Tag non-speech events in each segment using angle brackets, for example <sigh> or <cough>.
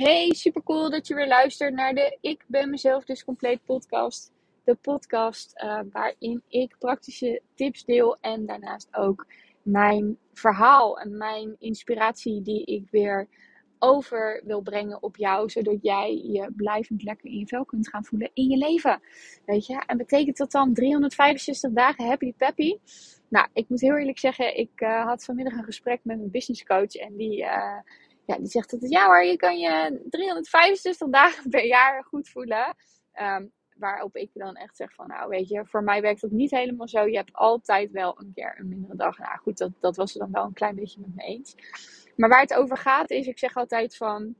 Hey, super cool dat je weer luistert naar de Ik ben mezelf dus compleet podcast. De podcast uh, waarin ik praktische tips deel en daarnaast ook mijn verhaal en mijn inspiratie die ik weer over wil brengen op jou, zodat jij je blijvend lekker in je vel kunt gaan voelen in je leven. Weet je, en betekent dat dan 365 dagen happy peppy? Nou, ik moet heel eerlijk zeggen, ik uh, had vanmiddag een gesprek met mijn business coach en die, uh, ja, die zegt dat ja maar je kan je 365 dagen per jaar goed voelen. Um, waarop ik dan echt zeg van, nou weet je, voor mij werkt dat niet helemaal zo. Je hebt altijd wel een keer een mindere dag. Nou goed, dat, dat was er dan wel een klein beetje met me eens. Maar waar het over gaat is, ik zeg altijd van,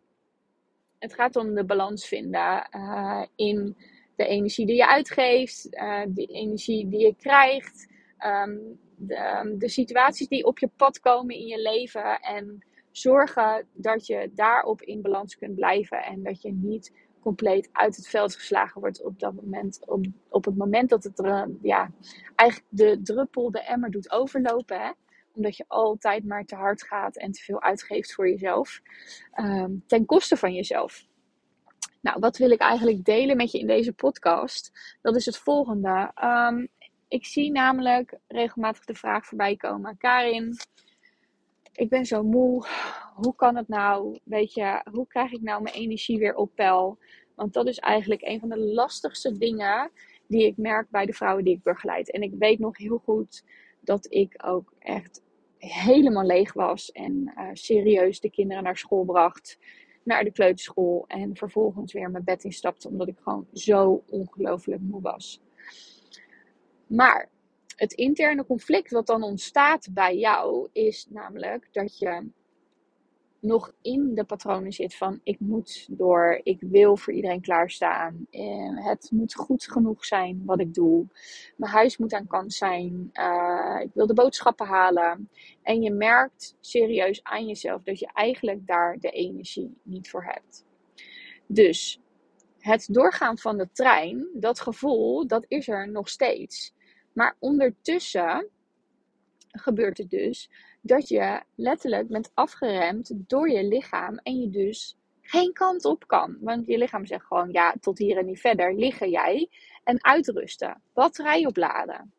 het gaat om de balans vinden uh, in de energie die je uitgeeft, uh, de energie die je krijgt, um, de, um, de situaties die op je pad komen in je leven en zorgen dat je daarop in balans kunt blijven en dat je niet compleet uit het veld geslagen wordt op dat moment. Op, op het moment dat het er, ja, eigenlijk de druppel de emmer doet overlopen. Hè? Omdat je altijd maar te hard gaat en te veel uitgeeft voor jezelf. Um, ten koste van jezelf. Nou, wat wil ik eigenlijk delen met je in deze podcast? Dat is het volgende. Um, ik zie namelijk regelmatig de vraag voorbij komen. Karin, ik ben zo moe. Hoe kan het nou? Weet je, hoe krijg ik nou mijn energie weer op peil? Want dat is eigenlijk een van de lastigste dingen die ik merk bij de vrouwen die ik begeleid. En ik weet nog heel goed dat ik ook echt helemaal leeg was en uh, serieus de kinderen naar school bracht, naar de kleuterschool en vervolgens weer mijn bed instapte omdat ik gewoon zo ongelooflijk moe was. Maar het interne conflict wat dan ontstaat bij jou is namelijk dat je nog in de patronen zit van ik moet door, ik wil voor iedereen klaarstaan, eh, het moet goed genoeg zijn wat ik doe, mijn huis moet aan kant zijn, uh, ik wil de boodschappen halen. En je merkt serieus aan jezelf dat je eigenlijk daar de energie niet voor hebt. Dus het doorgaan van de trein, dat gevoel, dat is er nog steeds. Maar ondertussen gebeurt het dus dat je letterlijk bent afgeremd door je lichaam en je dus geen kant op kan. Want je lichaam zegt gewoon ja, tot hier en niet verder liggen jij en uitrusten. Batterij opladen.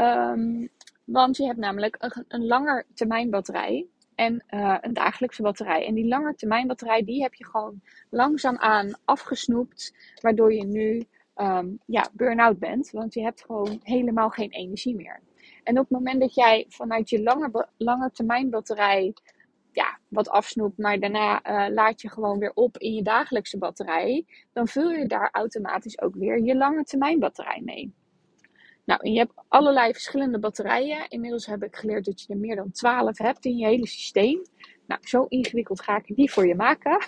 Um, want je hebt namelijk een, een langer termijn batterij en uh, een dagelijkse batterij. En die lange termijn batterij die heb je gewoon langzaamaan afgesnoept, waardoor je nu um, ja, burn-out bent. Want je hebt gewoon helemaal geen energie meer. En op het moment dat jij vanuit je lange, lange termijn batterij ja, wat afsnoept, maar daarna uh, laat je gewoon weer op in je dagelijkse batterij, dan vul je daar automatisch ook weer je lange termijn batterij mee. Nou, en je hebt allerlei verschillende batterijen. Inmiddels heb ik geleerd dat je er meer dan 12 hebt in je hele systeem. Nou, zo ingewikkeld ga ik niet voor je maken.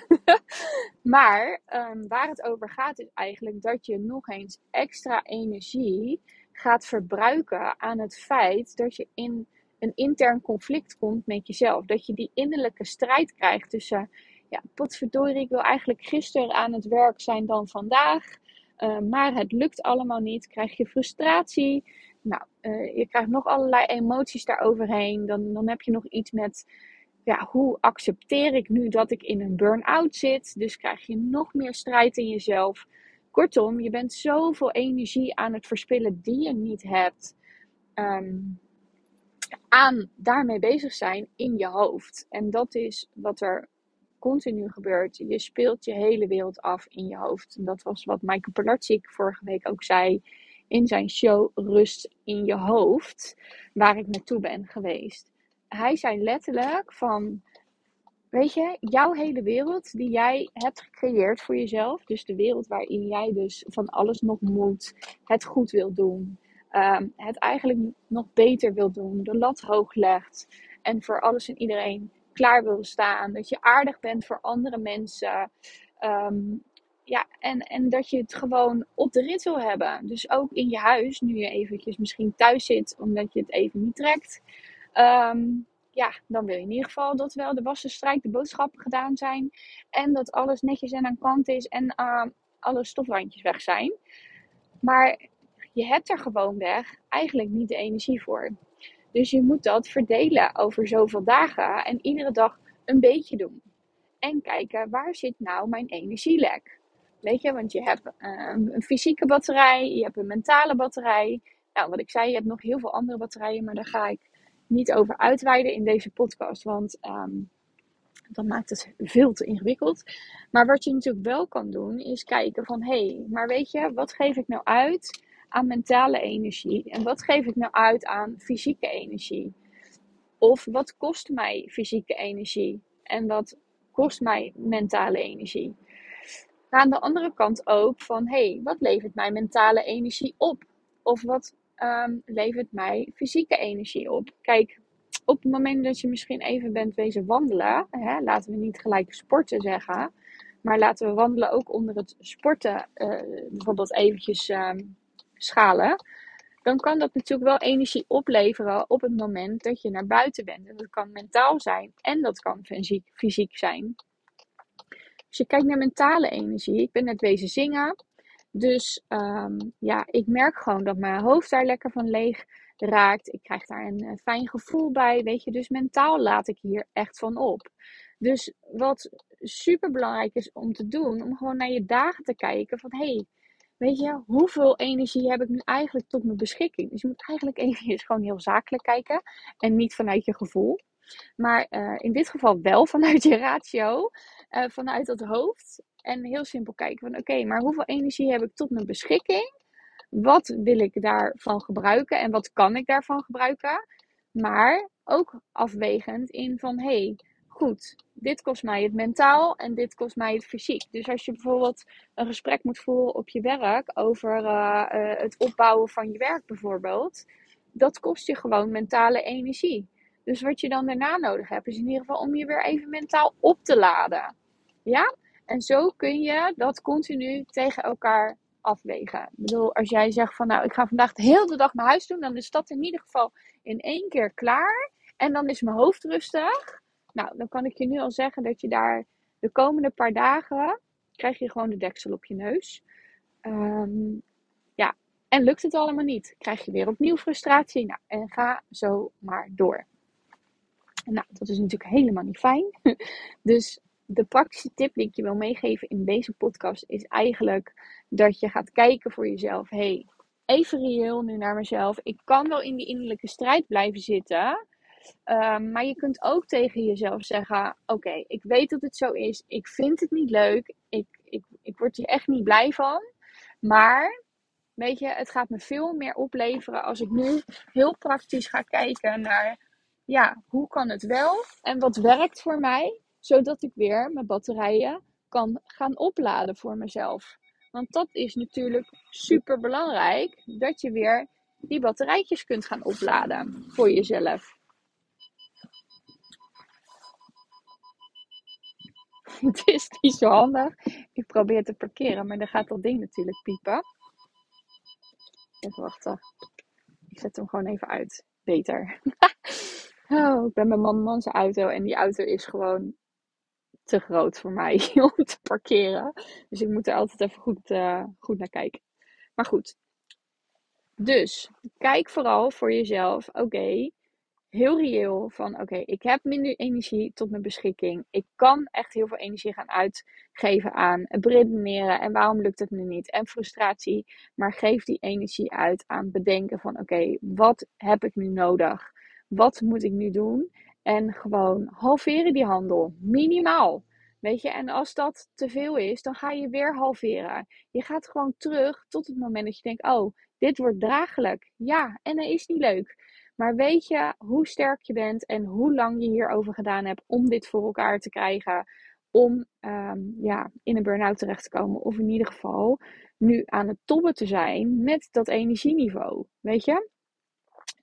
<laughs> maar um, waar het over gaat is eigenlijk dat je nog eens extra energie gaat verbruiken aan het feit dat je in een intern conflict komt met jezelf. Dat je die innerlijke strijd krijgt tussen, ja, potverdorie, ik wil eigenlijk gisteren aan het werk zijn dan vandaag. Uh, maar het lukt allemaal niet. Krijg je frustratie. Nou, uh, je krijgt nog allerlei emoties daaroverheen. Dan, dan heb je nog iets met, ja, hoe accepteer ik nu dat ik in een burn-out zit? Dus krijg je nog meer strijd in jezelf. Kortom, je bent zoveel energie aan het verspillen die je niet hebt. Um, aan daarmee bezig zijn in je hoofd. En dat is wat er continu gebeurt. Je speelt je hele wereld af in je hoofd. En dat was wat Michael Pilarczyk vorige week ook zei in zijn show Rust in je hoofd, waar ik naartoe ben geweest. Hij zei letterlijk van Weet je, jouw hele wereld die jij hebt gecreëerd voor jezelf, dus de wereld waarin jij dus van alles nog moet, het goed wil doen, um, het eigenlijk nog beter wil doen, de lat hoog legt en voor alles en iedereen klaar wil staan, dat je aardig bent voor andere mensen, um, ja, en, en dat je het gewoon op de rit wil hebben. Dus ook in je huis, nu je eventjes misschien thuis zit omdat je het even niet trekt. Um, ja, dan wil je in ieder geval dat wel de wassen strijk, de boodschappen gedaan zijn. En dat alles netjes en aan kant is en alle stofrandjes weg zijn. Maar je hebt er gewoon weg eigenlijk niet de energie voor. Dus je moet dat verdelen over zoveel dagen en iedere dag een beetje doen. En kijken waar zit nou mijn energielek. Weet je, want je hebt ehm, een fysieke batterij, je hebt een mentale batterij. Nou, wat ik zei, je hebt nog heel veel andere batterijen, maar daar ga ik niet over uitweiden in deze podcast. Want um, dan maakt het veel te ingewikkeld. Maar wat je natuurlijk wel kan doen, is kijken van hé, hey, maar weet je, wat geef ik nou uit aan mentale energie? En wat geef ik nou uit aan fysieke energie? Of wat kost mij fysieke energie? En wat kost mij mentale energie? Aan de andere kant ook van hé, hey, wat levert mij mentale energie op? Of wat um, levert mij fysieke energie op? Kijk, op het moment dat je misschien even bent wezen wandelen, hè, laten we niet gelijk sporten zeggen, maar laten we wandelen ook onder het sporten uh, bijvoorbeeld eventjes uh, schalen, dan kan dat natuurlijk wel energie opleveren op het moment dat je naar buiten bent. En dat kan mentaal zijn en dat kan fysiek, fysiek zijn. Als je kijkt naar mentale energie, ik ben net wezen zingen, dus um, ja, ik merk gewoon dat mijn hoofd daar lekker van leeg raakt. Ik krijg daar een, een fijn gevoel bij, weet je. Dus mentaal laat ik hier echt van op. Dus wat super belangrijk is om te doen, om gewoon naar je dagen te kijken van hé, hey, weet je, hoeveel energie heb ik nu eigenlijk tot mijn beschikking? Dus je moet eigenlijk even <laughs> gewoon heel zakelijk kijken en niet vanuit je gevoel. Maar uh, in dit geval wel <laughs> vanuit je ratio, uh, vanuit het hoofd. En heel simpel kijken van oké, maar hoeveel energie heb ik tot mijn beschikking? Wat wil ik daarvan gebruiken en wat kan ik daarvan gebruiken? Maar ook afwegend in van hé, hey, goed, dit kost mij het mentaal en dit kost mij het fysiek. Dus als je bijvoorbeeld een gesprek moet voeren op je werk over uh, uh, het opbouwen van je werk bijvoorbeeld, dat kost je gewoon mentale energie. Dus wat je dan daarna nodig hebt, is in ieder geval om je weer even mentaal op te laden. Ja? En zo kun je dat continu tegen elkaar afwegen. Ik bedoel, als jij zegt van nou, ik ga vandaag de hele dag mijn huis doen, dan is dat in ieder geval in één keer klaar. En dan is mijn hoofd rustig. Nou, dan kan ik je nu al zeggen dat je daar de komende paar dagen krijg je gewoon de deksel op je neus. Um, ja, en lukt het allemaal niet, krijg je weer opnieuw frustratie. Nou, en ga zo maar door. Nou, dat is natuurlijk helemaal niet fijn. <laughs> Dus de praktische tip die ik je wil meegeven in deze podcast is eigenlijk dat je gaat kijken voor jezelf. hey, even reëel nu naar mezelf. Ik kan wel in die innerlijke strijd blijven zitten. Um, maar je kunt ook tegen jezelf zeggen: Oké, ik weet dat het zo is. Ik vind het niet leuk. Ik, ik, ik word hier echt niet blij van. Maar weet je, het gaat me veel meer opleveren als ik nu heel praktisch ga kijken naar: ja, hoe kan het wel en wat werkt voor mij? Zodat ik weer mijn batterijen kan gaan opladen voor mezelf. Want dat is natuurlijk super belangrijk. Dat je weer die batterijtjes kunt gaan opladen voor jezelf. <laughs> Het is niet zo handig. Ik probeer te parkeren, maar dan gaat dat ding natuurlijk piepen. Even wachten. Ik zet hem gewoon even uit. Beter. <laughs> oh, ik ben mijn man zijn auto en die auto is gewoon te groot voor mij <laughs> om te parkeren. Dus ik moet er altijd even goed, uh, goed naar kijken. Maar goed. Dus kijk vooral voor jezelf. Oké, heel reëel van oké, ik heb minder energie tot mijn beschikking. Ik kan echt heel veel energie gaan uitgeven aan het redeneren en waarom lukt het nu niet en frustratie. Maar geef die energie uit aan bedenken van oké, wat heb ik nu nodig? Wat moet ik nu doen? En gewoon halveren die handel. Minimaal. Weet je, en als dat te veel is, dan ga je weer halveren. Je gaat gewoon terug tot het moment dat je denkt: oh, dit wordt draaglijk. Ja, en dat is niet leuk. Maar weet je hoe sterk je bent en hoe lang je hierover gedaan hebt om dit voor elkaar te krijgen? Om um, ja, in een burn-out terecht te komen. Of in ieder geval nu aan het tobben te zijn met dat energieniveau. Weet je?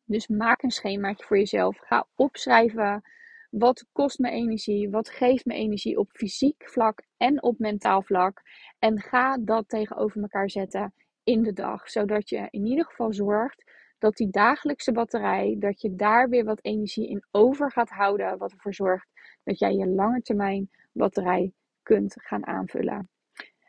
Dus maak een schemaatje voor jezelf. Ga opschrijven. Wat kost me energie? Wat geeft me energie op fysiek vlak en op mentaal vlak? En ga dat tegenover elkaar zetten in de dag. Zodat je in ieder geval zorgt dat die dagelijkse batterij, dat je daar weer wat energie in over gaat houden. Wat ervoor zorgt dat jij je lange termijn batterij kunt gaan aanvullen.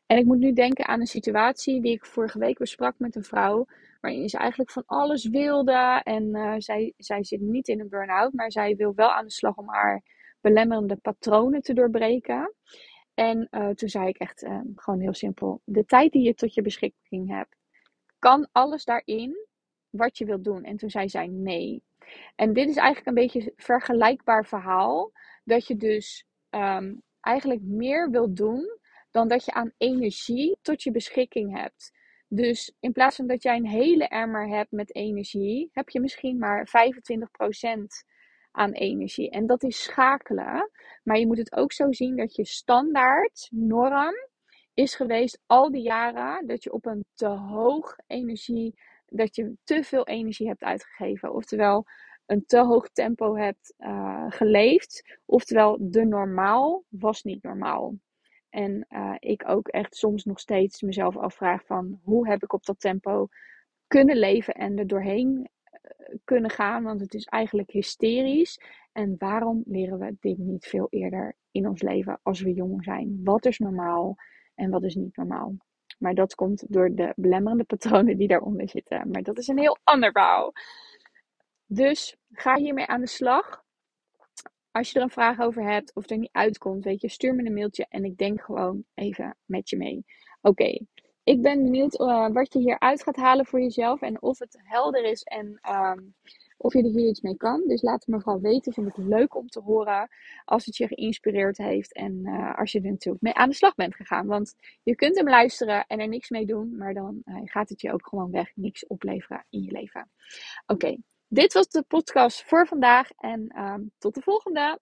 En ik moet nu denken aan een situatie die ik vorige week besprak met een vrouw. Waarin ze eigenlijk van alles wilde. En uh, zij, zij zit niet in een burn-out, maar zij wil wel aan de slag om haar belemmerende patronen te doorbreken. En uh, toen zei ik echt uh, gewoon heel simpel: de tijd die je tot je beschikking hebt, kan alles daarin wat je wilt doen? En toen zei zij nee. En dit is eigenlijk een beetje een vergelijkbaar verhaal. Dat je dus um, eigenlijk meer wilt doen dan dat je aan energie tot je beschikking hebt. Dus in plaats van dat jij een hele emmer hebt met energie, heb je misschien maar 25% aan energie. En dat is schakelen. Maar je moet het ook zo zien dat je standaard norm is geweest al die jaren dat je op een te hoog energie, dat je te veel energie hebt uitgegeven. Oftewel een te hoog tempo hebt uh, geleefd. Oftewel de normaal was niet normaal. En uh, ik ook echt soms nog steeds mezelf afvraag van hoe heb ik op dat tempo kunnen leven en er doorheen uh, kunnen gaan. Want het is eigenlijk hysterisch. En waarom leren we dit niet veel eerder in ons leven als we jong zijn? Wat is normaal en wat is niet normaal? Maar dat komt door de belemmerende patronen die daaronder zitten. Maar dat is een heel ander verhaal. Dus ga hiermee aan de slag. Als je er een vraag over hebt of er niet uitkomt, weet je, stuur me een mailtje en ik denk gewoon even met je mee. Oké, ik ben benieuwd uh, wat je hieruit gaat halen voor jezelf en of het helder is en um, of je er hier iets mee kan. Dus laat het me vooral weten. Vind ik leuk om te horen als het je geïnspireerd heeft en uh, als je er natuurlijk mee aan de slag bent gegaan. Want je kunt hem luisteren en er niks mee doen, maar dan uh, gaat het je ook gewoon weg niks opleveren in je leven. Oké, dit was de podcast voor vandaag en um, tot de volgende.